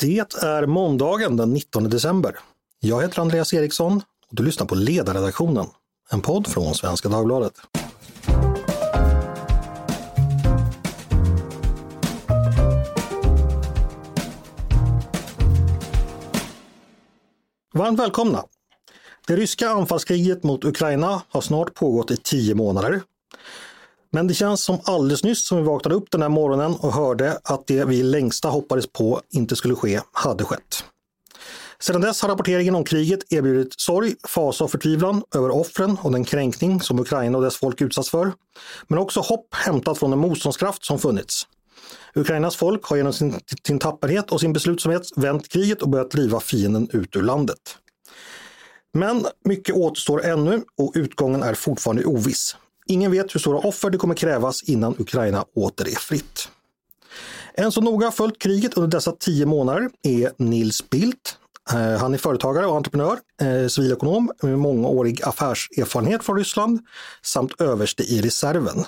Det är måndagen den 19 december. Jag heter Andreas Eriksson och du lyssnar på Ledarredaktionen, en podd från Svenska Dagbladet. Varmt välkomna! Det ryska anfallskriget mot Ukraina har snart pågått i tio månader. Men det känns som alldeles nyss som vi vaknade upp den här morgonen och hörde att det vi längsta hoppades på inte skulle ske hade skett. Sedan dess har rapporteringen om kriget erbjudit sorg, fasa och förtvivlan över offren och den kränkning som Ukraina och dess folk utsatts för. Men också hopp hämtat från den motståndskraft som funnits. Ukrainas folk har genom sin, sin tapperhet och sin beslutsamhet vänt kriget och börjat driva fienden ut ur landet. Men mycket återstår ännu och utgången är fortfarande oviss. Ingen vet hur stora offer det kommer krävas innan Ukraina åter är fritt. En som noga följt kriget under dessa tio månader är Nils Bildt. Eh, han är företagare och entreprenör, eh, civilekonom med mångårig affärserfarenhet från Ryssland samt överste i reserven.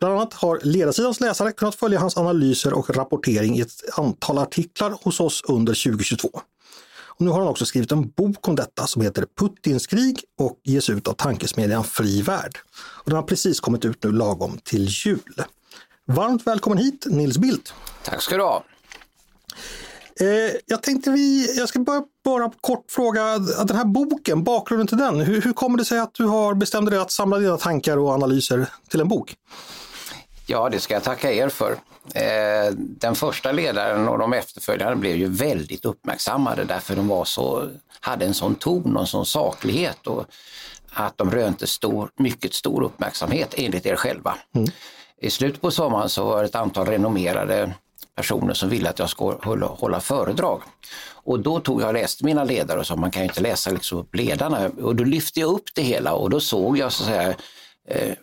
Bland annat har ledarsidans läsare kunnat följa hans analyser och rapportering i ett antal artiklar hos oss under 2022. Och nu har han också skrivit en bok om detta som heter Putins krig och ges ut av tankesmedjan Fri Värld. Och den har precis kommit ut nu lagom till jul. Varmt välkommen hit Nils Bildt! Tack ska du ha! Eh, jag tänkte vi, jag ska bara, bara kort fråga, den här boken, bakgrunden till den, hur, hur kommer det sig att du har bestämt dig att samla dina tankar och analyser till en bok? Ja, det ska jag tacka er för. Eh, den första ledaren och de efterföljande blev ju väldigt uppmärksammade därför de var så, hade en sån ton och en sån saklighet och att de rönte stor, mycket stor uppmärksamhet enligt er själva. Mm. I slutet på sommaren så var det ett antal renommerade personer som ville att jag skulle hålla, föredrag. Och då tog jag och läste mina ledare och sa man kan ju inte läsa liksom upp ledarna och då lyfte jag upp det hela och då såg jag så att säga eh,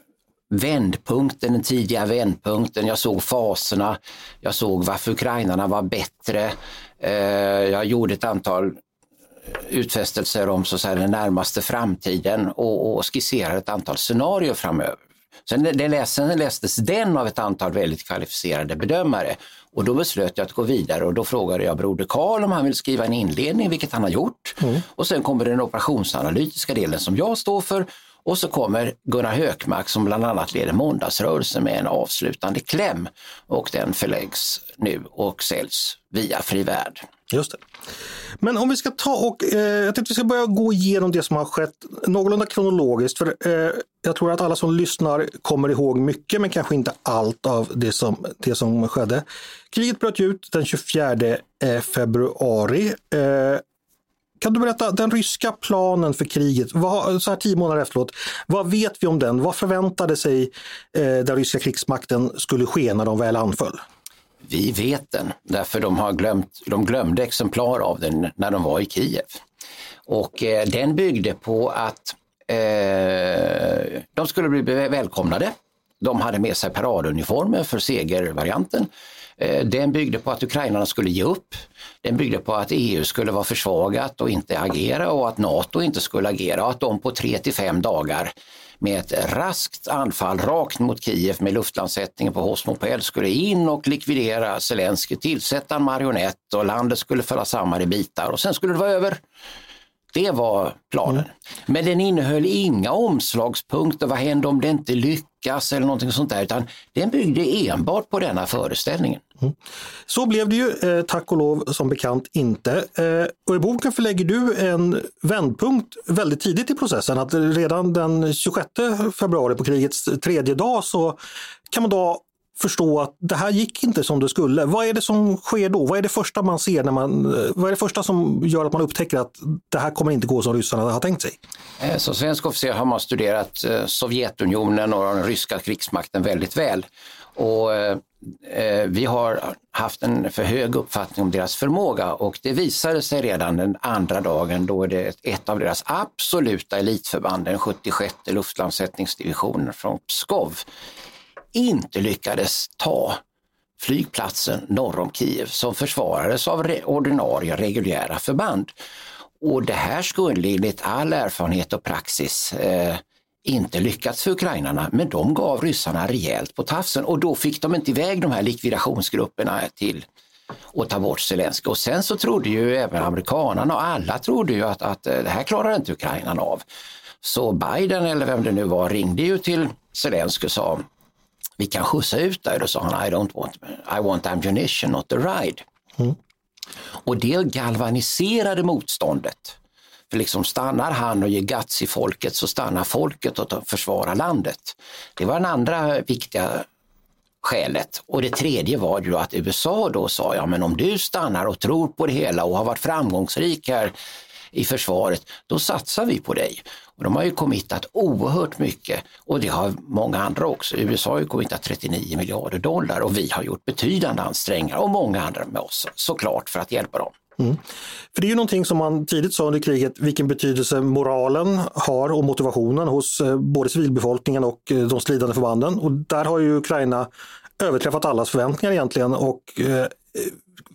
vändpunkten, den tidiga vändpunkten. Jag såg faserna. Jag såg varför ukrainarna var bättre. Eh, jag gjorde ett antal utfästelser om så säga, den närmaste framtiden och, och skisserade ett antal scenarier framöver. Sen, det läs, sen lästes den av ett antal väldigt kvalificerade bedömare och då beslöt jag att gå vidare och då frågade jag broder Karl om han vill skriva en inledning, vilket han har gjort. Mm. Och sen kommer den operationsanalytiska delen som jag står för och så kommer Gunnar Hökmark som bland annat leder måndagsrörelsen med en avslutande kläm och den förläggs nu och säljs via Fri Värld. Just det. Men om vi ska ta och eh, jag tänkte vi ska börja gå igenom det som har skett någorlunda kronologiskt. För eh, jag tror att alla som lyssnar kommer ihåg mycket men kanske inte allt av det som, det som skedde. Kriget bröt ut den 24 eh, februari. Eh, kan du berätta den ryska planen för kriget, vad, så här tio månader efteråt, vad vet vi om den? Vad förväntade sig eh, den ryska krigsmakten skulle ske när de väl anföll? Vi vet den, därför de, har glömt, de glömde exemplar av den när de var i Kiev. Och eh, den byggde på att eh, de skulle bli välkomnade. De hade med sig paraduniformer för segervarianten. Eh, den byggde på att ukrainarna skulle ge upp. Den byggde på att EU skulle vara försvagat och inte agera och att NATO inte skulle agera och att de på tre till fem dagar med ett raskt anfall rakt mot Kiev med luftlandsättningen på Hosmopel skulle in och likvidera Zelensky, tillsätta en marionett och landet skulle falla samman i bitar och sen skulle det vara över. Det var planen. Mm. Men den innehöll inga omslagspunkter, vad händer om det inte lyckas eller någonting sånt där, utan den byggde enbart på denna föreställningen. Mm. Så blev det ju eh, tack och lov som bekant inte. Eh, och I boken förlägger du en vändpunkt väldigt tidigt i processen, att redan den 26 februari på krigets tredje dag så kan man då förstå att det här gick inte som det skulle. Vad är det som sker då? Vad är det första man ser när man, eh, vad är det första som gör att man upptäcker att det här kommer inte gå som ryssarna har tänkt sig? Eh, som svensk officer har man studerat eh, Sovjetunionen och den ryska krigsmakten väldigt väl. Och vi har haft en för hög uppfattning om deras förmåga och det visade sig redan den andra dagen då det ett av deras absoluta elitförband, den 76 luftlandsättningsdivisionen från Pskov, inte lyckades ta flygplatsen norr om Kiev som försvarades av ordinarie reguljära förband. Och det här skulle enligt all erfarenhet och praxis eh, inte lyckats för ukrainarna, men de gav ryssarna rejält på tafsen och då fick de inte iväg de här likvidationsgrupperna till att ta bort Zelenskyj. Och sen så trodde ju även amerikanerna och alla trodde ju att, att eh, det här klarar inte Ukraina av. Så Biden eller vem det nu var ringde ju till Zelenskyj och sa vi kan skjutsa ut dig. Då sa han I, don't want, I want ammunition, not the ride. Mm. Och det galvaniserade motståndet. För liksom stannar han och ger guts i folket så stannar folket och försvarar landet. Det var den andra viktiga skälet. Och det tredje var ju att USA då sa, ja men om du stannar och tror på det hela och har varit framgångsrik här i försvaret, då satsar vi på dig. Och de har ju committat oerhört mycket och det har många andra också. USA har ju committat 39 miljarder dollar och vi har gjort betydande ansträngningar och många andra med oss såklart för att hjälpa dem. Mm. För det är ju någonting som man tidigt sa under kriget, vilken betydelse moralen har och motivationen hos eh, både civilbefolkningen och eh, de stridande förbanden. Och där har ju Ukraina överträffat allas förväntningar egentligen och eh,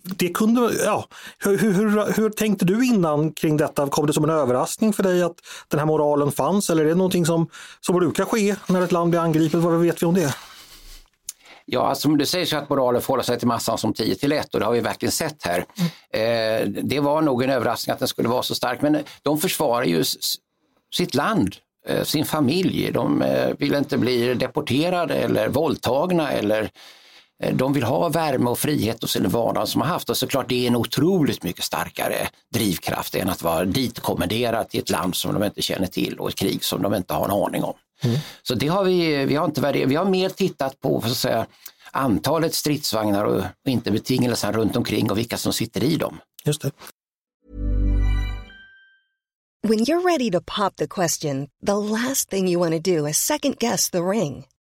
det kunde, ja, hur, hur, hur, tänkte du innan kring detta? Kom det som en överraskning för dig att den här moralen fanns eller är det någonting som, som brukar ske när ett land blir angripet? Vad vet vi om det? Ja, alltså, det sägs ju att moralen förhåller sig till massan som 10 till 1 och det har vi verkligen sett här. Mm. Eh, det var nog en överraskning att den skulle vara så stark, men eh, de försvarar ju sitt land, eh, sin familj. De eh, vill inte bli deporterade eller våldtagna eller Eh, de vill ha värme och frihet och sin vardag som har haft och såklart det är en otroligt mycket starkare drivkraft än att vara ditkommenderad till ett land som de inte känner till och ett krig som de inte har en aning om. Mm. Så det har vi, vi har inte värderat, vi har mer tittat på så att säga, antalet stridsvagnar och, inte betingelserna runt omkring och vilka som sitter i dem. Just det. When you're ready to pop the question, the last thing you want to do is second guess the ring.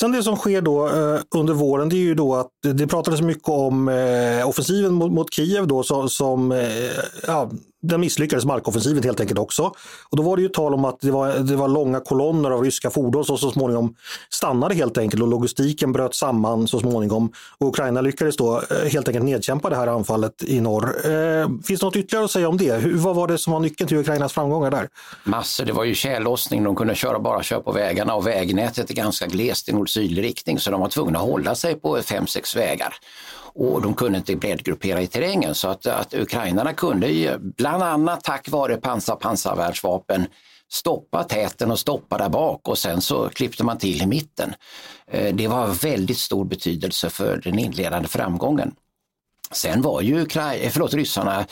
Sen det som sker då eh, under våren det är ju då att det pratades mycket om eh, offensiven mot, mot Kiev då som, som eh, ja, den misslyckades markoffensiven helt enkelt också. Och då var det ju tal om att det var, det var långa kolonner av ryska fordon som så småningom stannade helt enkelt och logistiken bröt samman så småningom. Och Ukraina lyckades då eh, helt enkelt nedkämpa det här anfallet i norr. Eh, finns det något ytterligare att säga om det? Hur, vad var det som var nyckeln till Ukrainas framgångar där? Massor, det var ju tjällossning, de kunde köra, bara köra på vägarna och vägnätet är ganska glest i nord-sydlig riktning så de var tvungna att hålla sig på fem, sex vägar och de kunde inte breddgruppera i terrängen så att, att ukrainarna kunde ju, bland annat tack vare pansar pansarvärnsvapen stoppa täten och stoppa där bak och sen så klippte man till i mitten. Eh, det var väldigt stor betydelse för den inledande framgången. Sen var ju Ukra eh, förlåt, ryssarna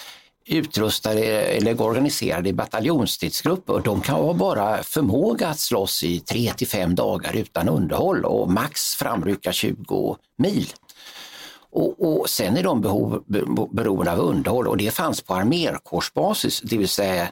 utrustade eller organiserade i bataljonsstridsgrupper. De kan ha bara förmåga att slåss i 3 till 5 dagar utan underhåll och max framrycka 20 mil. Och, och sen är de behov, beroende av underhåll och det fanns på armékårsbasis, det vill säga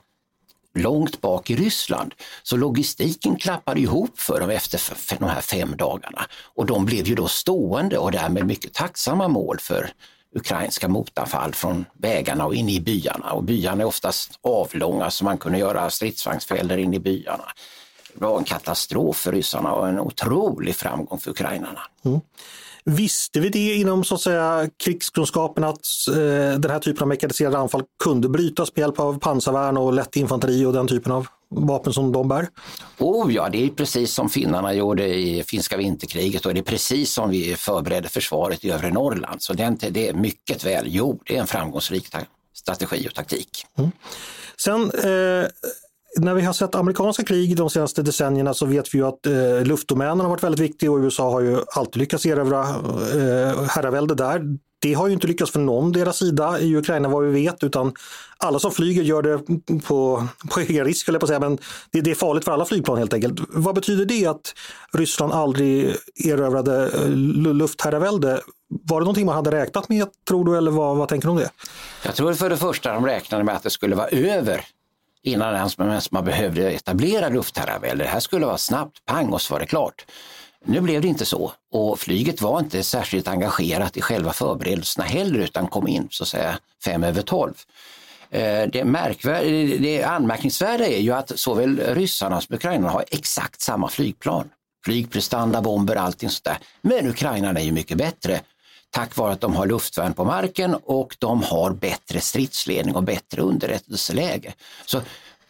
långt bak i Ryssland. Så logistiken klappade ihop för dem efter de här fem dagarna och de blev ju då stående och därmed mycket tacksamma mål för ukrainska motanfall från vägarna och in i byarna. Och byarna är oftast avlånga så man kunde göra stridsvagnsfällor in i byarna. Det var en katastrof för ryssarna och en otrolig framgång för ukrainarna. Mm. Visste vi det inom så att säga, krigskunskapen att eh, den här typen av mekaniserade anfall kunde brytas med hjälp av pansarvärn och lätt infanteri och den typen av vapen som de bär? Oh ja, det är precis som finnarna gjorde i finska vinterkriget och det är precis som vi förberedde försvaret i övre Norrland. Så det är mycket väl, jo det är en framgångsrik strategi och taktik. Mm. Sen eh, när vi har sett amerikanska krig de senaste decennierna så vet vi ju att eh, luftdomänen har varit väldigt viktig och USA har ju alltid lyckats erövra eh, herravälde där. Det har ju inte lyckats för någon deras sida i Ukraina vad vi vet utan alla som flyger gör det på, på egen risk, jag på säga, men det, det, är farligt för alla flygplan helt enkelt. Vad betyder det att Ryssland aldrig erövrade eh, luftherravälde? Var det någonting man hade räknat med tror du eller vad, vad tänker du om det? Jag tror för det första de räknade med att det skulle vara över innan ens man behövde etablera luftherravälde. Det här skulle vara snabbt, pang och så var det klart. Nu blev det inte så och flyget var inte särskilt engagerat i själva förberedelserna heller utan kom in så att säga fem över tolv. Eh, det, det anmärkningsvärda är ju att såväl ryssarna som ukrainarna har exakt samma flygplan. Flygprestanda, bomber, allting sånt där. Men ukrainarna är ju mycket bättre tack vare att de har luftvärn på marken och de har bättre stridsledning och bättre underrättelseläge. Så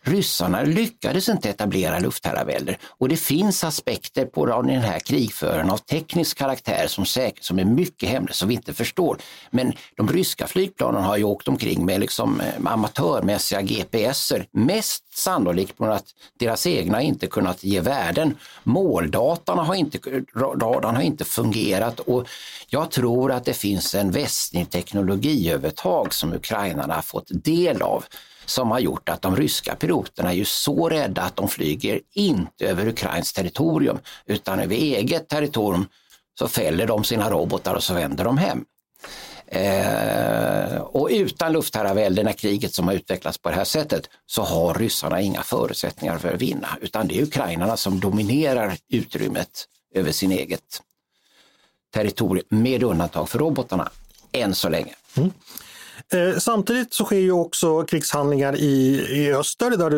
Ryssarna lyckades inte etablera luftherravälde och det finns aspekter på den här krigföringen av teknisk karaktär som, säkert, som är mycket hemliga som vi inte förstår. Men de ryska flygplanen har ju åkt omkring med liksom eh, amatörmässiga GPSer. Mest sannolikt på att deras egna inte kunnat ge värden. Måldatan har inte, radarn har inte fungerat och jag tror att det finns en västlig teknologiövertag som ukrainarna har fått del av som har gjort att de ryska piloterna är ju så rädda att de flyger inte över Ukrains territorium utan över eget territorium så fäller de sina robotar och så vänder de hem. Eh, och utan luftherravälde när kriget som har utvecklats på det här sättet så har ryssarna inga förutsättningar för att vinna utan det är ukrainarna som dominerar utrymmet över sin eget territorium med undantag för robotarna än så länge. Mm. Eh, samtidigt så sker ju också krigshandlingar i, i öster där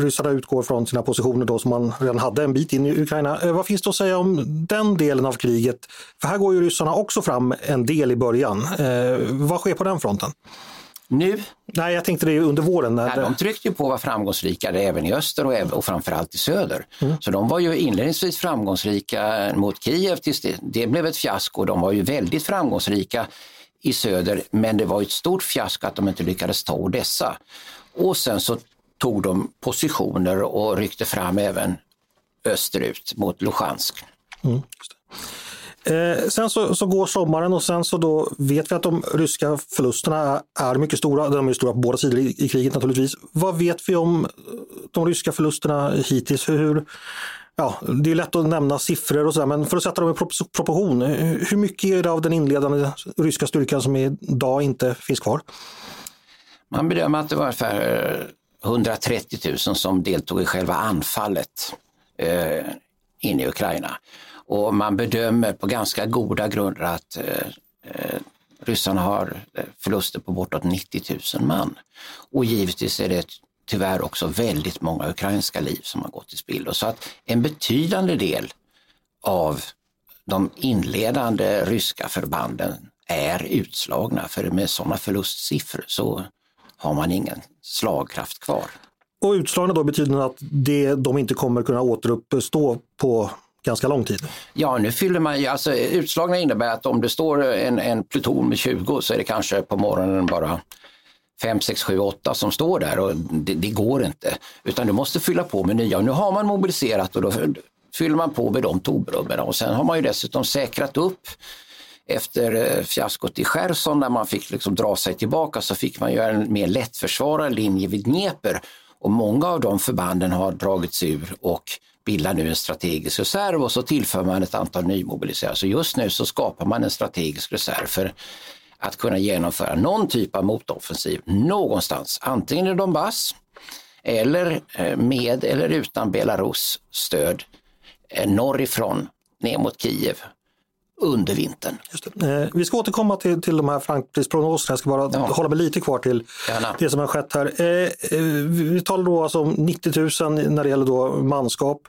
ryssarna utgår från sina positioner då som man redan hade en bit in i Ukraina. Eh, vad finns det att säga om den delen av kriget? För här går ju ryssarna också fram en del i början. Eh, vad sker på den fronten? Nu? Nej, jag tänkte det under våren. När... Nej, de tryckte ju på att vara framgångsrika även i öster och, och framförallt i söder. Mm. Så de var ju inledningsvis framgångsrika mot Kiev tills det, det blev ett fiasko. De var ju väldigt framgångsrika i söder, men det var ett stort fiasko att de inte lyckades ta Odessa. Och sen så tog de positioner och ryckte fram även österut mot Luhansk. Mm, eh, sen så, så, går sommaren och sen så då vet vi att de ryska förlusterna är, mycket stora. De är stora på båda sidor i, i, kriget naturligtvis. Vad vet vi om de ryska förlusterna hittills? Hur, ja, det är lätt att nämna siffror och sådär, men för att sätta dem i proportion. Hur mycket är det av den inledande ryska styrkan som idag inte finns kvar? Man bedömer att det var ungefär eh, 130 000 som deltog i själva anfallet eh, in i Ukraina. Och man bedömer på ganska goda grunder att eh, eh ryssarna har eh, förluster på bortåt 90 000 man. Och givetvis är det tyvärr också väldigt många ukrainska liv som har gått i spillo. Så att en betydande del av de inledande ryska förbanden är utslagna för med sådana förlustsiffror så har man ingen slagkraft kvar. Och utslagna då betyder att det, de inte kommer kunna återuppstå på ganska lång tid? Ja, nu fyller man alltså utslagna innebär att om det står en, en pluton med 20 så är det kanske på morgonen bara 5, 6, 7, 8 som står där och det, det, går inte. Utan du måste fylla på med nya. Och nu har man mobiliserat och då fyller man på med de tomrummen och sen har man ju dessutom säkrat upp efter eh, fiaskot i Cherson när man fick liksom dra sig tillbaka så fick man göra en mer lättförsvarad linje vid Dnepr och många av de förbanden har dragits ur och bildar nu en strategisk reserv och så tillför man ett antal nymobiliserade. Så just nu så skapar man en strategisk reserv för att kunna genomföra någon typ av motoffensiv någonstans, antingen i Donbass eller eh, med eller utan Belarus stöd eh, norrifrån ner mot Kiev under vintern. Eh, vi ska återkomma till, till de här framtidsprognoserna. Jag ska bara ja. hålla mig lite kvar till Gärna. det som har skett här. Vi talar då alltså om 90 000 när det gäller då manskap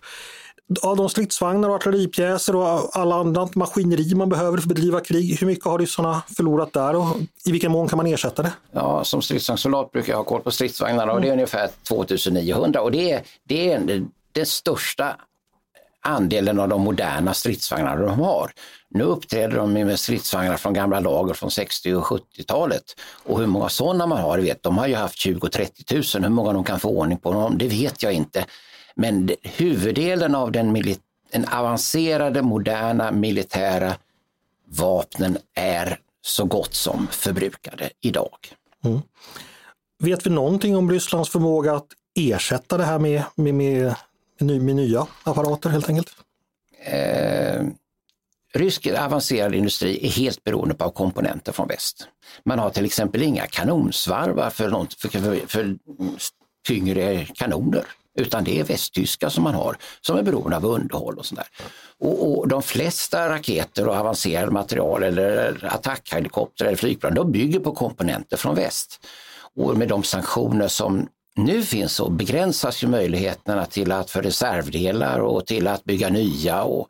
av de stridsvagnar och artilleripjäser och alla andra maskineri man behöver för att bedriva krig, hur mycket har ryssarna förlorat där och i vilken mån kan man ersätta det? Ja, som stridsvagnssoldat brukar jag ha koll på stridsvagnarna och det är ungefär 2900 och det är, det är den största andelen av de moderna stridsvagnarna de har. Nu uppträder de med stridsvagnar från gamla lager från 60 och 70-talet. Och hur många sådana man har, vet, de har ju haft 20-30 000. Hur många de kan få ordning på dem, det vet jag inte. Men huvuddelen av den, den avancerade moderna militära vapnen är så gott som förbrukade idag. Mm. Vet vi någonting om Rysslands förmåga att ersätta det här med, med, med, med nya apparater helt enkelt? Eh, rysk avancerad industri är helt beroende av komponenter från väst. Man har till exempel inga kanonsvarvar för, något, för, för, för tyngre kanoner utan det är västtyska som man har som är beroende av underhåll och sådär. Och, och de flesta raketer och avancerade material eller attackhelikopter eller flygplan, de bygger på komponenter från väst. Och med de sanktioner som nu finns så begränsas ju möjligheterna till att för reservdelar och till att bygga nya. Och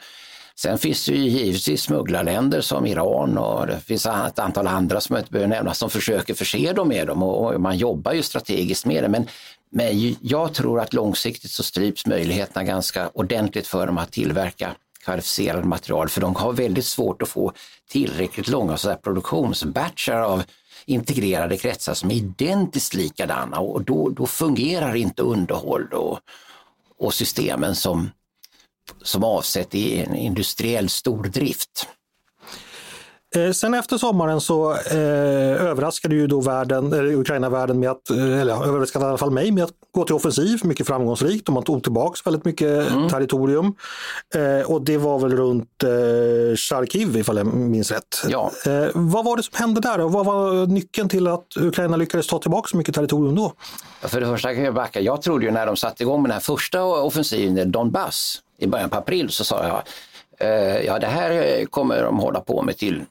sen finns det ju givetvis smugglarländer som Iran och det finns ett antal andra som jag inte behöver nämna som försöker förse dem med dem och, man jobbar ju strategiskt med det. Men, men jag tror att långsiktigt så stryps möjligheterna ganska ordentligt för dem att tillverka kvalificerade material för de har väldigt svårt att få tillräckligt långa så produktionsbatchar av integrerade kretsar som är identiskt likadana och då, då fungerar inte underhåll och, och systemen som, som avsett i en industriell stordrift. Eh, sen efter sommaren så eh, överraskade ju då världen, eller Ukraina världen med att, eh, eller överraskade i alla fall mig med att gå till offensiv, mycket framgångsrikt och man tog tillbaks väldigt mycket mm. territorium. Eh, och det var väl runt eh, Charkiv ifall jag minns rätt. Ja. Eh, vad var det som hände där och vad var nyckeln till att Ukraina lyckades ta tillbaka så mycket territorium då? För det första kan jag backa, jag trodde ju när de satte igång med den här första offensiven i Donbass i början på april så sa jag ja det här kommer de hålla på med till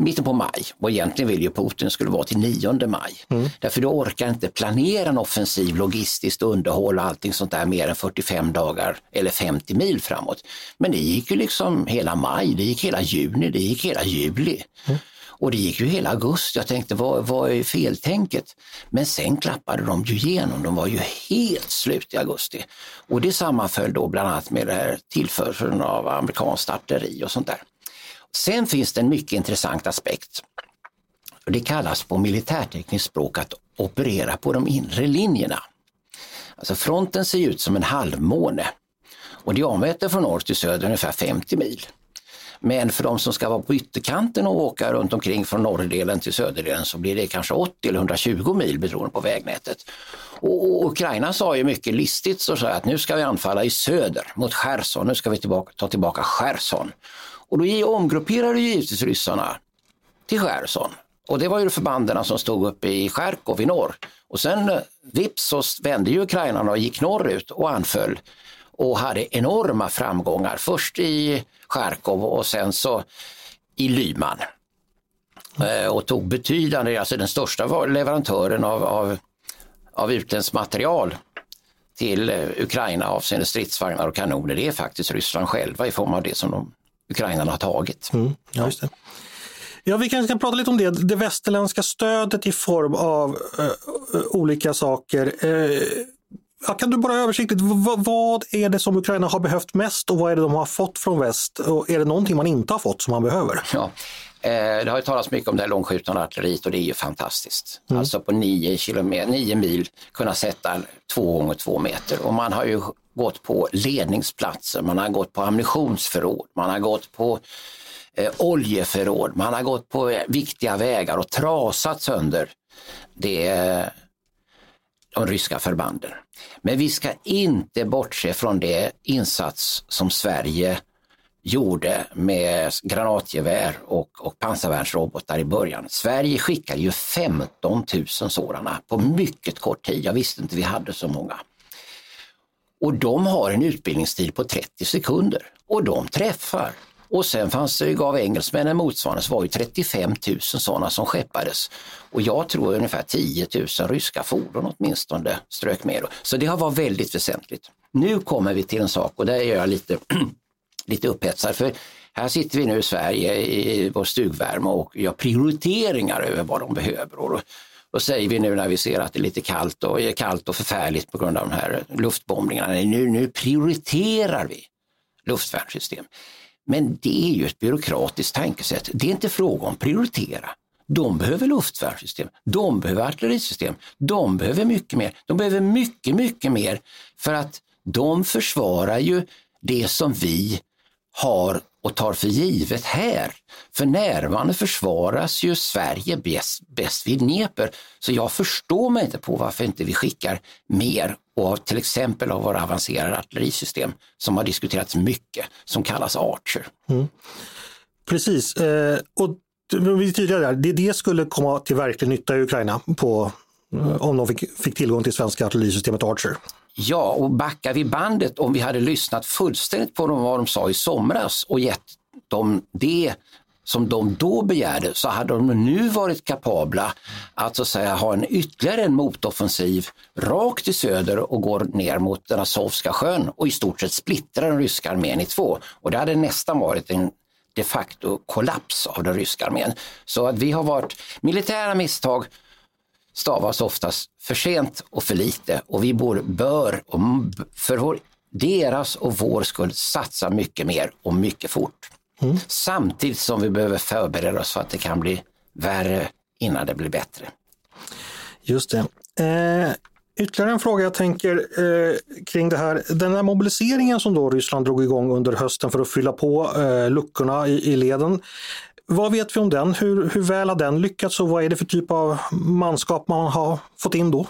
mitten på maj och egentligen vill ju Putin skulle vara till 9 maj. Mm. Därför du orkar inte planera en offensiv logistiskt underhåll och allting sånt där mer än 45 dagar eller 50 mil framåt. Men det gick ju liksom hela maj, det gick hela juni, det gick hela juli. Mm. Och det gick ju hela augusti. Jag tänkte, vad, vad är feltänket? Men sen klappade de ju igenom. De var ju helt slut i augusti. Och det sammanföll då bland annat med det här tillförseln av amerikanskt artilleri och sånt där. Sen finns det en mycket intressant aspekt. Det kallas på militärtekniskt språk att operera på de inre linjerna. Alltså fronten ser ut som en halvmåne och diameter från norr till söder ungefär 50 mil. Men för de som ska vara på ytterkanten och åka runt omkring från norrdelen till söderdelen så blir det kanske 80 eller 120 mil beroende på vägnätet. Och, Ukraina sa ju mycket listigt så att nu ska vi anfalla i söder mot Cherson, nu ska vi tillbaka, ta tillbaka Cherson. Och då omgrupperade givetvis ryssarna till Cherson. Och det var ju förbanden som stod uppe i Charkov i norr. Och sen eh, vips så vände ju ukrainarna och gick norrut och anföll och hade enorma framgångar. Först i Charkov och sen så i Lyman. Eh, och tog betydande, alltså den största leverantören av, av, av utländskt material till eh, Ukraina avseende stridsvagnar och kanoner, det är faktiskt Ryssland själva i form av det som de ukrainarna har tagit. Mm, ja, just det. Ja, vi kanske kan prata lite om det. Det västerländska stödet i form av uh, olika saker. Uh, kan du bara översiktligt, vad, är det som Ukraina har behövt mest och vad är det de har fått från väst? Och är det någonting man inte har fått som man behöver? Ja. Det har ju talats mycket om det här långskjutande artilleriet och det är ju fantastiskt. Mm. Alltså på nio, kilometer, nio mil kunna sätta två gånger två meter och man har ju gått på ledningsplatser, man har gått på ammunitionsförråd, man har gått på eh, oljeförråd, man har gått på eh, viktiga vägar och trasat sönder det, eh, de ryska förbanden. Men vi ska inte bortse från det insats som Sverige gjorde med granatgevär och, och pansarvärnsrobotar i början. Sverige skickade ju 15 000 sådana på mycket kort tid. Jag visste inte vi hade så många. Och de har en utbildningstid på 30 sekunder och de träffar. Och sen fanns det, gav engelsmännen motsvarande, så var det 35 000 sådana som skeppades. Och jag tror ungefär 10 000 ryska fordon åtminstone strök med. Så det har varit väldigt väsentligt. Nu kommer vi till en sak och där är jag lite, lite upphetsad. För här sitter vi nu i Sverige i vår stugvärme och gör prioriteringar över vad de behöver. Och då säger vi nu när vi ser att det är lite kallt och är kallt och förfärligt på grund av de här luftbombningarna. Nu, nu prioriterar vi luftvärnssystem. Men det är ju ett byråkratiskt tankesätt. Det är inte fråga om prioritera. De behöver luftvärnssystem, de behöver artillerisystem, de behöver mycket mer. De behöver mycket, mycket mer för att de försvarar ju det som vi har och tar för givet här. För närvarande försvaras ju Sverige bäst, bäst vid Dnepr. Så jag förstår mig inte på varför inte vi skickar mer och till exempel av våra avancerade artillerisystem som har diskuterats mycket, som kallas Archer. Mm. Precis, eh, och vi är tydliga där, det, det skulle komma till verklig nytta i Ukraina på, eh, om de fick, fick tillgång till svenska artillerisystemet Archer. Ja, och backar vi bandet om vi hade lyssnat fullständigt på vad de sa i somras och gett dem det som de då begärde så hade de nu varit kapabla att, så att säga, ha en ytterligare en motoffensiv rakt i söder och går ner mot den Azovska sjön och i stort sett splittra den ryska armén i två. Och det hade nästan varit en de facto kollaps av den ryska armén. Så att vi har varit militära misstag stavas oftast för sent och för lite och vi bör, bör för vår, deras och vår skull satsa mycket mer och mycket fort. Mm. Samtidigt som vi behöver förbereda oss för att det kan bli värre innan det blir bättre. Just det. Eh, ytterligare en fråga jag tänker eh, kring det här. Den här mobiliseringen som då Ryssland drog igång under hösten för att fylla på eh, luckorna i, i leden. Vad vet vi om den? Hur, hur väl har den lyckats och vad är det för typ av manskap man har fått in då?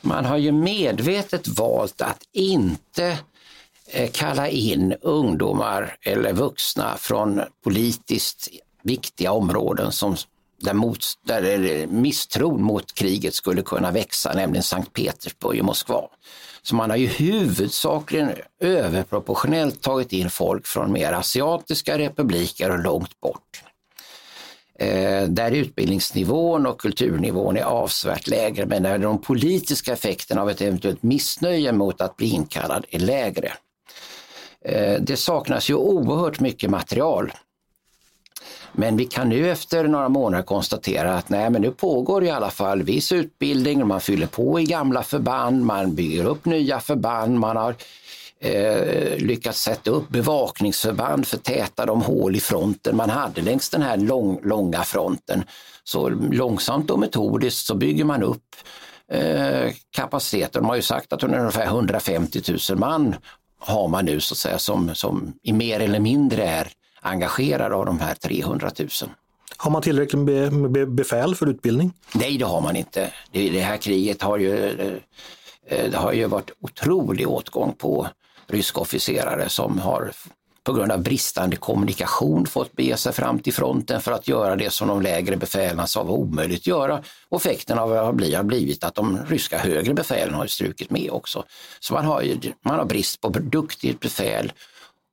Man har ju medvetet valt att inte Eh, kalla in ungdomar eller vuxna från politiskt viktiga områden som där, mot, där eh, misstron mot kriget skulle kunna växa, nämligen Sankt Petersburg och Moskva. Så man har ju huvudsakligen överproportionellt tagit in folk från mer asiatiska republiker och långt bort. Eh, där utbildningsnivån och kulturnivån är avsevärt lägre men där de politiska effekterna av ett eventuellt missnöje mot att bli inkallad är lägre. Eh, det saknas ju oerhört mycket material men vi kan nu efter några månader konstatera att nej, men nu pågår i alla fall viss utbildning, man fyller på i gamla förband, man bygger upp nya förband, man har eh, lyckats sätta upp bevakningsförband för att täta de hål i fronten man hade längs den här lång, långa fronten. Så långsamt och metodiskt så bygger man upp eh, kapaciteten. De har ju sagt att ungefär 150 000 man har man nu så att säga som, som i mer eller mindre är engagerade av de här 300 000. Har man tillräckligt med be, befäl för utbildning? Nej, det har man inte. Det, det här kriget har ju, eh, det har ju varit otrolig åtgång på ryska officerare som har på grund av bristande kommunikation fått bege sig fram till fronten för att göra det som de lägre befälen sa var omöjligt att göra. Och effekten av det har blivit att de ryska högre befälen har strukit med också. Så man har, man har brist på duktigt befäl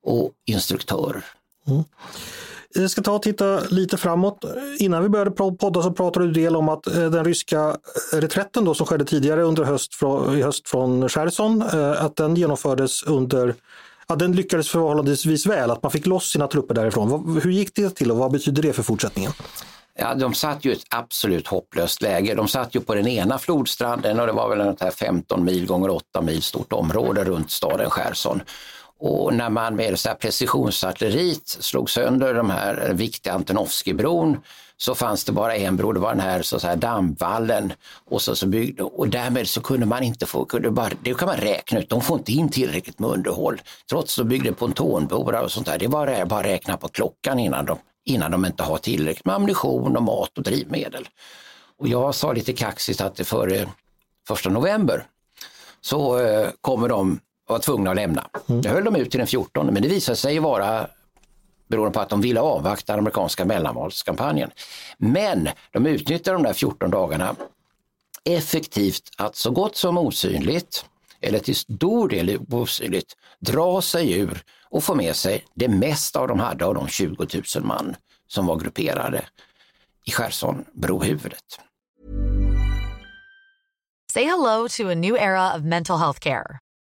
och instruktörer. Mm. Jag ska ta och titta lite framåt. Innan vi började podda så pratade du del om att eh, den ryska eh, reträtten då som skedde tidigare under höst, i höst från Cherson, att den genomfördes under Ja, den lyckades förhållandevis väl, att man fick loss sina trupper därifrån. Hur gick det till och vad betyder det för fortsättningen? Ja, de satt ju i ett absolut hopplöst läge. De satt ju på den ena flodstranden och det var väl ungefär 15 mil gånger 8 mil stort område runt staden Cherson. Och när man med så här precisionsartilleriet slog sönder de här viktiga Antonovskijbron så fanns det bara en bro, det var den här, så här dammvallen. Och, så, så byggde, och därmed så kunde man inte få, kunde bara, det kan man räkna ut, de får inte in tillräckligt med underhåll. Trots att de byggde pontonborar och sånt där, det var bara att räkna på klockan innan de, innan de inte har tillräckligt med ammunition och mat och drivmedel. Och jag sa lite kaxigt att det före första november så eh, kommer de var tvungna att lämna. Mm. Det höll de ut till den 14 men det visade sig vara beroende på att de ville avvakta den amerikanska mellanvalskampanjen. Men de utnyttjade de där 14 dagarna effektivt att så gott som osynligt, eller till stor del osynligt, dra sig ur och få med sig det mesta av de hade av de 20 000 man som var grupperade i Skärsson, Brohuvudet. Say hello to a new era of mental health care.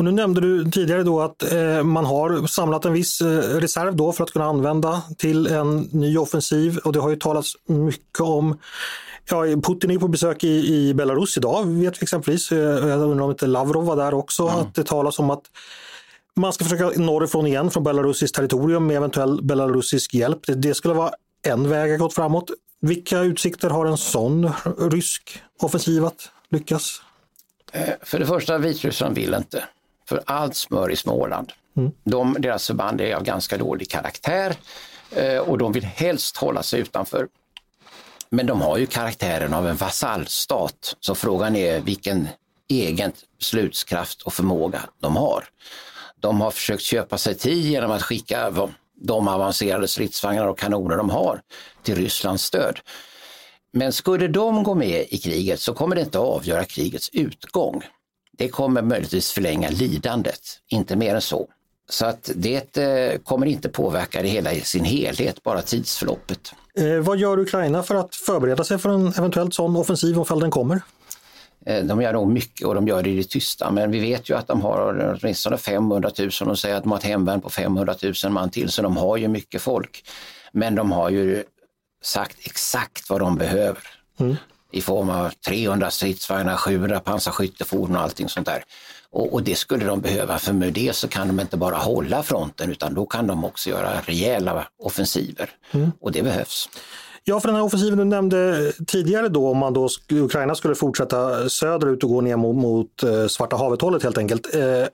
Och nu nämnde du tidigare då att eh, man har samlat en viss eh, reserv då för att kunna använda till en ny offensiv och det har ju talats mycket om Ja, Putin är på besök i, i Belarus idag, vet vi exempelvis. Eh, jag undrar om inte Lavrov var där också. Mm. Att det talas om att man ska försöka norrifrån igen, från belarusiskt territorium med eventuell belarusisk hjälp. Det, det skulle vara en väg att gå framåt. Vilka utsikter har en sån rysk offensiv att lyckas? Eh, för det första, Vitryssland vill inte. För allt smör i Småland. Mm. De, deras förband är av ganska dålig karaktär eh, och de vill helst hålla sig utanför. Men de har ju karaktären av en vasallstat, så frågan är vilken egen beslutskraft och förmåga de har. De har försökt köpa sig tid genom att skicka de avancerade stridsvagnar och kanoner de har till Rysslands stöd. Men skulle de gå med i kriget så kommer det inte att avgöra krigets utgång. Det kommer möjligtvis förlänga lidandet, inte mer än så. Så att det eh, kommer inte påverka det hela i sin helhet, bara tidsförloppet. Eh, vad gör Ukraina för att förbereda sig för en eventuellt sån offensiv om den kommer? Eh, de gör nog mycket och de gör det i det tysta, men vi vet ju att de har åtminstone 500 000 och säger att de har ett hemvärn på 500 000 man till, så de har ju mycket folk. Men de har ju sagt exakt vad de behöver mm. I form av 300 stridsvagnar, 700 pansarskyttefordon och allting sånt där. Och, och, det skulle de behöva, för med det så kan de inte bara hålla fronten utan då kan de också göra rejäla offensiver mm. och det behövs. Ja, för den här offensiven du nämnde tidigare då, om man då Ukraina skulle fortsätta söderut och gå ner mot, mot eh, Svarta havet-hållet helt enkelt. Eh,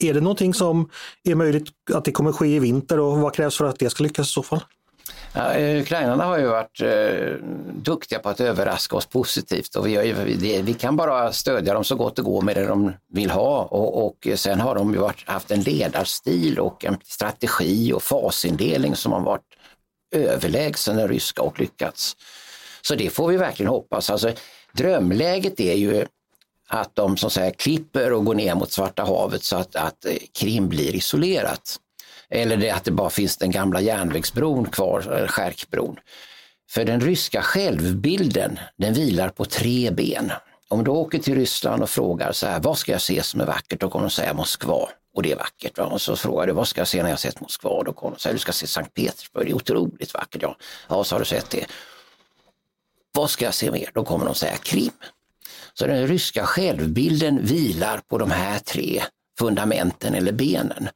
är det någonting som är möjligt att det kommer ske i vinter och vad krävs för att det ska lyckas i så fall? Ja, eh, ukrainarna har ju varit eh, duktiga på att överraska oss positivt och vi, har ju, vi, vi, kan bara stödja dem så gott det går med det de vill ha och, och sen har de ju varit, haft en ledarstil och en strategi och fasindelning som har varit överlägsen den ryska och lyckats. Så det får vi verkligen hoppas. Alltså, drömläget är ju att de som säger klipper och går ner mot Svarta havet så att, att eh, Krim blir isolerat. Eller det att det bara finns den gamla järnvägsbron kvar, Skärkbron. För den ryska självbilden, den vilar på tre ben. Om du åker till Ryssland och frågar så här, vad ska jag se som är vackert? Då kommer de säga Moskva och det är vackert. Va? Och så frågar du, vad ska jag se när jag sett Moskva? Då kommer de säga, du ska se Sankt Petersburg, det är otroligt vackert. Ja, ja så har du sett det. Vad ska jag se mer? Då kommer de säga Krim. Så den ryska självbilden vilar på de här tre fundamenten eller benen.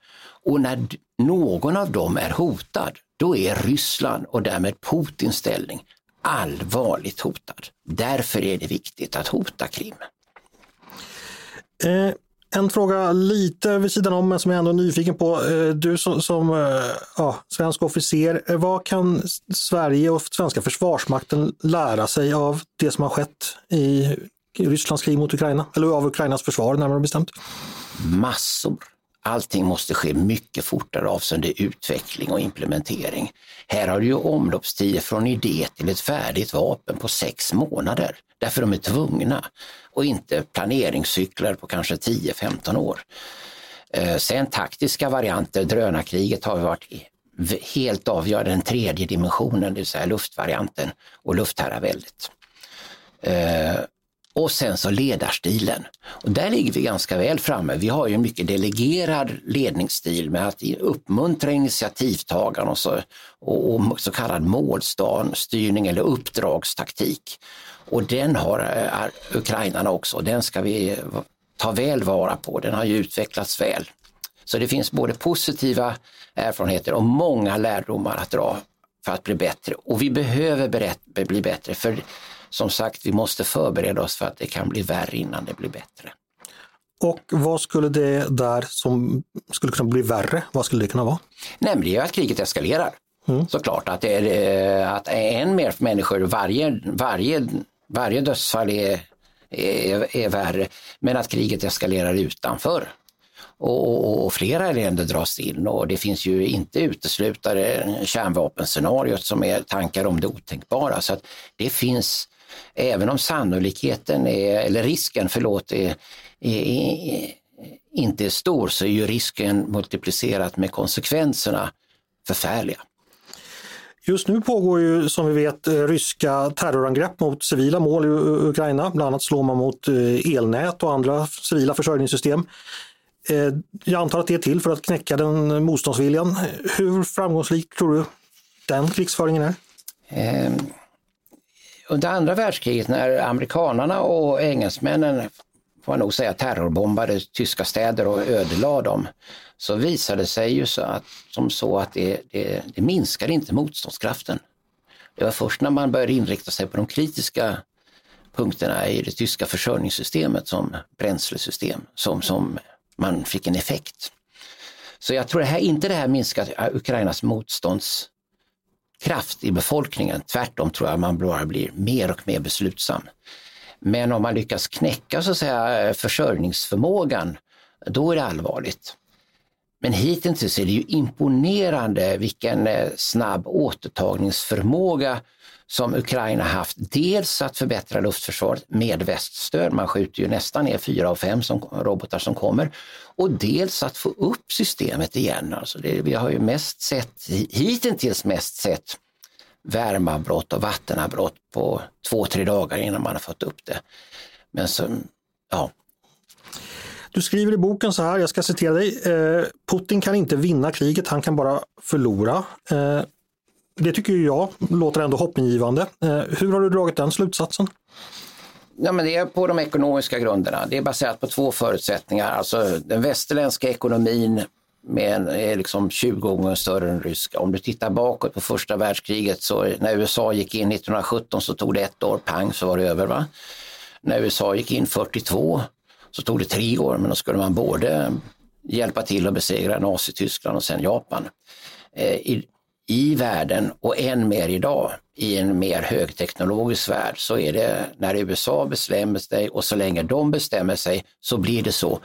Och när någon av dem är hotad, då är Ryssland och därmed Putins ställning allvarligt hotad. Därför är det viktigt att hota Krim. Eh, en fråga lite vid sidan om, men som jag ändå är nyfiken på. Eh, du som, som eh, ja, svensk officer, eh, vad kan Sverige och svenska försvarsmakten lära sig av det som har skett i Rysslands krig mot Ukraina? Eller av Ukrainas försvar närmare bestämt? Massor. Allting måste ske mycket fortare avseende utveckling och implementering. Här har du ju omloppstider från idé till ett färdigt vapen på sex månader. Därför de är tvungna och inte planeringscykler på kanske 10-15 år. Eh, sen taktiska varianter, drönarkriget har varit helt avgörande, den tredje dimensionen, det vill säga luftvarianten och luftherraväldet. Eh, och sen så ledarstilen. Och där ligger vi ganska väl framme. Vi har ju en mycket delegerad ledningsstil med att uppmuntra initiativtagaren och så, och, och så kallad målstyrning eller uppdragstaktik. Och den har är, ukrainarna också. Den ska vi ta väl vara på. Den har ju utvecklats väl. Så det finns både positiva erfarenheter och många lärdomar att dra för att bli bättre. Och vi behöver bli bättre för som sagt, vi måste förbereda oss för att det kan bli värre innan det blir bättre. Och vad skulle det där som skulle kunna bli värre, vad skulle det kunna vara? Nämligen att kriget eskalerar. Mm. Såklart att, det är, att än mer människor, varje, varje, varje dödsfall är, är, är värre, men att kriget eskalerar utanför. Och, och, och, flera länder dras in och det finns ju inte uteslutare kärnvapenscenariot som är tankar om det otänkbara. Så att det finns även om sannolikheten är, eller risken, förlåt, är, är, är, inte är stor så är ju risken multiplicerat med konsekvenserna förfärliga. Just nu pågår ju som vi vet ryska terrorangrepp mot civila mål i Ukraina. Bland annat slår man mot eh, elnät och andra civila försörjningssystem. Eh, jag antar att det är till för att knäcka den motståndsviljan. Hur framgångsrik tror du den krigsföringen är? Eh, under andra världskriget när amerikanarna och engelsmännen får man nog säga terrorbombade tyska städer och ödelade dem så visade det sig ju så att, som så att det, det, det minskade inte motståndskraften. Det var först när man började inrikta sig på de kritiska punkterna i det tyska försörjningssystemet som bränslesystem som, som man fick en effekt. Så jag tror det här, inte det här minskar Ukrainas motstånds kraft i befolkningen. Tvärtom tror jag man bara blir mer och mer beslutsam. Men om man lyckas knäcka så att säga, försörjningsförmågan, då är det allvarligt. Men hittills är det ju imponerande vilken eh, snabb återtagningsförmåga som Ukraina haft. Dels att förbättra luftförsvaret med väststöd, man skjuter ju nästan ner fyra av fem som, robotar som kommer. Och dels att få upp systemet igen. Alltså det, vi har ju mest sett, hittills mest sett värmeavbrott och vattenavbrott på två, tre dagar innan man har fått upp det. Men så, ja. Du skriver i boken så här, jag ska citera dig. Eh, Putin kan inte vinna kriget, han kan bara förlora. Eh, det tycker jag låter ändå hoppingivande. Eh, hur har du dragit den slutsatsen? Ja, men det är på de ekonomiska grunderna. Det är baserat på två förutsättningar. Alltså den västerländska ekonomin med en, är liksom 20 gånger större än ryska. Om du tittar bakåt på första världskriget så när USA gick in 1917 så tog det ett år, pang så var det över. Va? När USA gick in 42 så tog det tre år men då skulle man både hjälpa till att besegra Nazityskland och sen Japan. Eh, I, i världen och än mer idag i en mer högteknologisk värld så är det när USA bestämmer sig och så länge de bestämmer sig så blir det så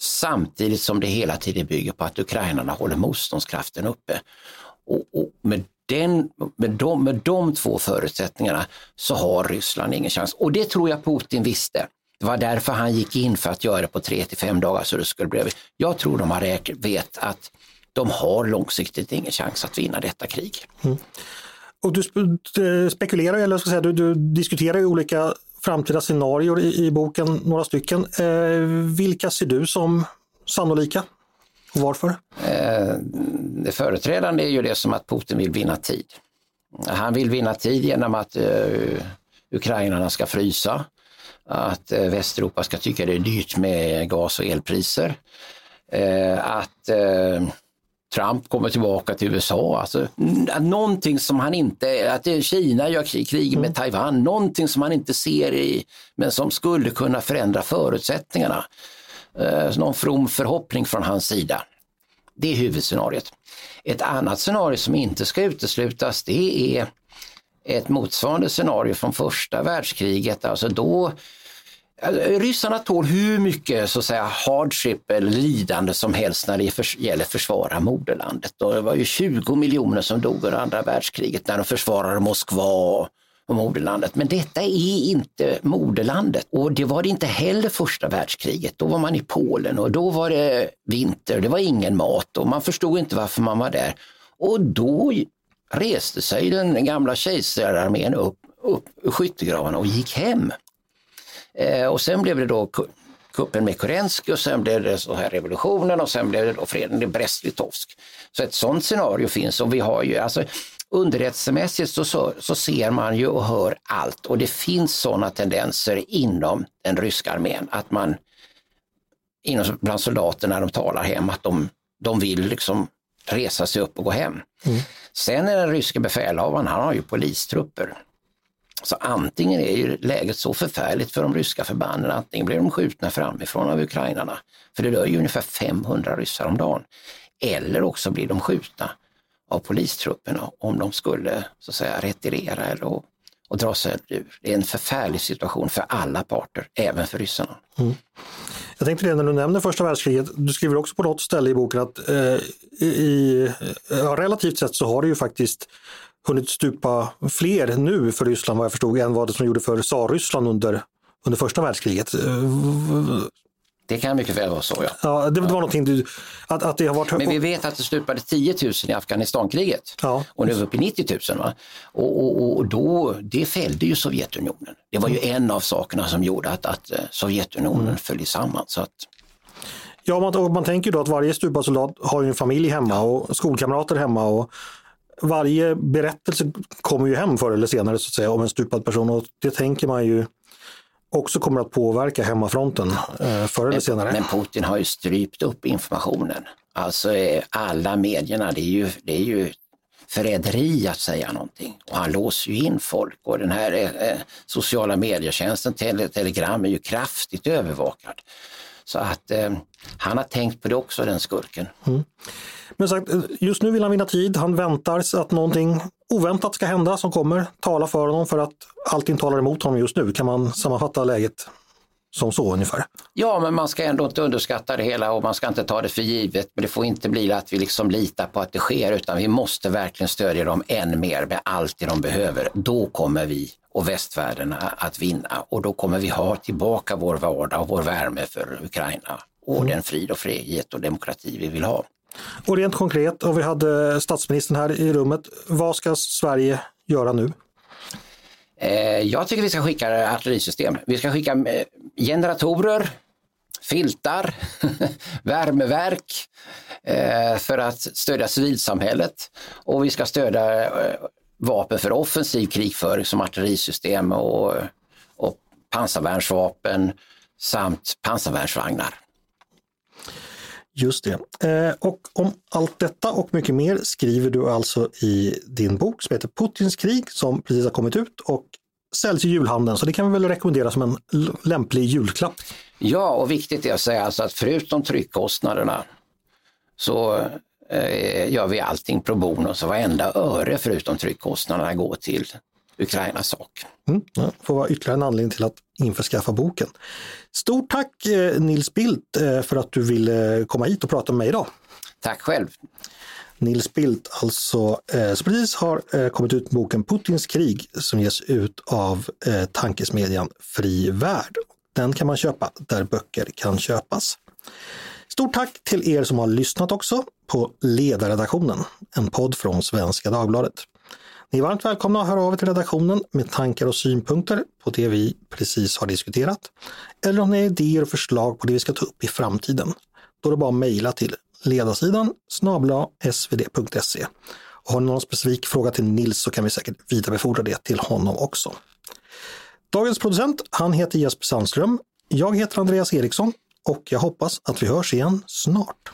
samtidigt som det hela tiden bygger på att ukrainarna håller motståndskraften uppe. Och, och med, den, med, de, med de två förutsättningarna så har Ryssland ingen chans. Och det tror jag Putin visste. Det var därför han gick in för att göra det på tre till fem dagar så det skulle bli Jag tror de har vet att de har långsiktigt ingen chans att vinna detta krig. Mm. Och du spekulerar, eller ska säga, du, du diskuterar ju olika framtida scenarier i, i boken, några stycken. Eh, vilka ser du som sannolika? Och varför? Eh, det företrädande är ju det som att Putin vill vinna tid. Han vill vinna tid genom att eh, ukrainarna ska frysa, att eh, Västeuropa ska tycka det är dyrt med gas och elpriser, eh, att eh, Trump kommer tillbaka till USA. Alltså, någonting som han inte, att Kina gör krig med mm. Taiwan, någonting som han inte ser i, men som skulle kunna förändra förutsättningarna. Eh, någon from förhoppning från hans sida. Det är huvudscenariot. Ett annat scenario som inte ska uteslutas det är ett motsvarande scenario från första världskriget. Alltså då Eh, ryssarna tål hur mycket så att säga, hardship eller lidande som helst när det för, gäller att försvara moderlandet. Och det var ju 20 miljoner som dog under andra världskriget när de försvarade Moskva och moderlandet. Men detta är inte moderlandet och det var det inte heller första världskriget. Då var man i Polen och då var det vinter, det var ingen mat och man förstod inte varför man var där. Och då reste sig den gamla kejsararmén upp, upp ur skyttegravarna och gick hem. Eh, och sen blev det då kuppen med Kerensky och sen blev det så här revolutionen och sen blev det då freden i Brest-Litovsk. Så ett sådant scenario finns och vi har ju, alltså underrättelsemässigt så, så, så, ser man ju och hör allt och det finns sådana tendenser inom den ryska armén att man inom, bland soldaterna de talar hem att de, de vill liksom resa sig upp och gå hem. Mm. Sen är den ryske befälhavaren, han har ju polistrupper så antingen är ju läget så förfärligt för de ryska förbanden, antingen blir de skjutna framifrån av ukrainarna, för det dör ju ungefär 500 ryssar om dagen, eller också blir de skjutna av polistrupperna om de skulle så att säga retirera eller och, och dra sig ur. Det är en förfärlig situation för alla parter, även för ryssarna. Mm. Jag tänkte det när du nämner första världskriget, du skriver också på något ställe i boken att eh, i, ja, relativt sett så har det ju faktiskt hunnit stupa fler nu för Ryssland vad jag förstod än vad det som gjorde för Tsarryssland under, under första världskriget. Det kan mycket väl vara så ja. ja det, var någonting du, att, att det har varit... Men vi vet att det stupade 10 000 i Afghanistankriget ja. och nu är vi uppe i 90 000. Va? Och, och, och, då, det fällde ju Sovjetunionen. Det var ju en av sakerna som gjorde att, att eh, Sovjetunionen mm. föll samman. Så att... Ja, man, man tänker då att varje stupad soldat har ju en familj hemma och skolkamrater hemma och varje berättelse kommer ju hem förr eller senare så att säga om en stupad person och det tänker man ju också kommer att påverka hemmafronten eh, förr eller senare. Men Putin har ju strypt upp informationen. Alltså eh, alla medierna, det är ju, det är ju förräderi att säga någonting. Och han låser ju in folk och den här eh, sociala medietjänsten tele, Telegram är ju kraftigt övervakad. Så att eh, han har tänkt på det också den skurken. Mm. Men sagt, just nu vill han vinna tid. Han väntar sig att någonting oväntat ska hända som kommer tala för honom för att allting talar emot honom just nu. Kan man sammanfatta läget som så ungefär? Ja, men man ska ändå inte underskatta det hela och man ska inte ta det för givet. Men det får inte bli att vi liksom litar på att det sker utan vi måste verkligen stödja dem än mer med allt det de behöver. Då kommer vi och västvärlden att vinna och då kommer vi ha tillbaka vår vardag och vår värme för Ukraina och mm. den frid och frihet och demokrati vi vill ha. Och rent konkret, och vi hade statsministern här i rummet, vad ska Sverige göra nu? Eh, jag tycker vi ska skicka artillerisystem. Vi ska skicka eh, generatorer, filtar, värmeverk eh, för att stödja civilsamhället och vi ska stödja vapen för offensiv krigföring som artillerisystem och, och pansarvärnsvapen samt pansarvärnsvagnar. Just det. Eh, och om allt detta och mycket mer skriver du alltså i din bok som heter Putins krig som precis har kommit ut och säljs i julhandeln. Så det kan vi väl rekommendera som en lämplig julklapp. Ja, och viktigt är att säga alltså att förutom tryckkostnaderna så eh, gör vi allting pro bono, så varenda öre förutom tryckkostnaderna går till Ukrainas sak. Mm, ja, får vara ytterligare en anledning till att införskaffa boken. Stort tack eh, Nils Bildt eh, för att du ville komma hit och prata med mig idag. Tack själv. Nils Bildt alltså, eh, som precis har eh, kommit ut med boken Putins krig som ges ut av eh, tankesmedjan Fri Värld. Den kan man köpa där böcker kan köpas. Stort tack till er som har lyssnat också på Ledarredaktionen, en podd från Svenska Dagbladet. Ni är varmt välkomna att höra av er till redaktionen med tankar och synpunkter på det vi precis har diskuterat. Eller om ni har idéer och förslag på det vi ska ta upp i framtiden. Då är det bara att mejla till ledarsidan snabla svd.se. Och har ni någon specifik fråga till Nils så kan vi säkert vidarebefordra det till honom också. Dagens producent, han heter Jesper Sandström. Jag heter Andreas Eriksson och jag hoppas att vi hörs igen snart.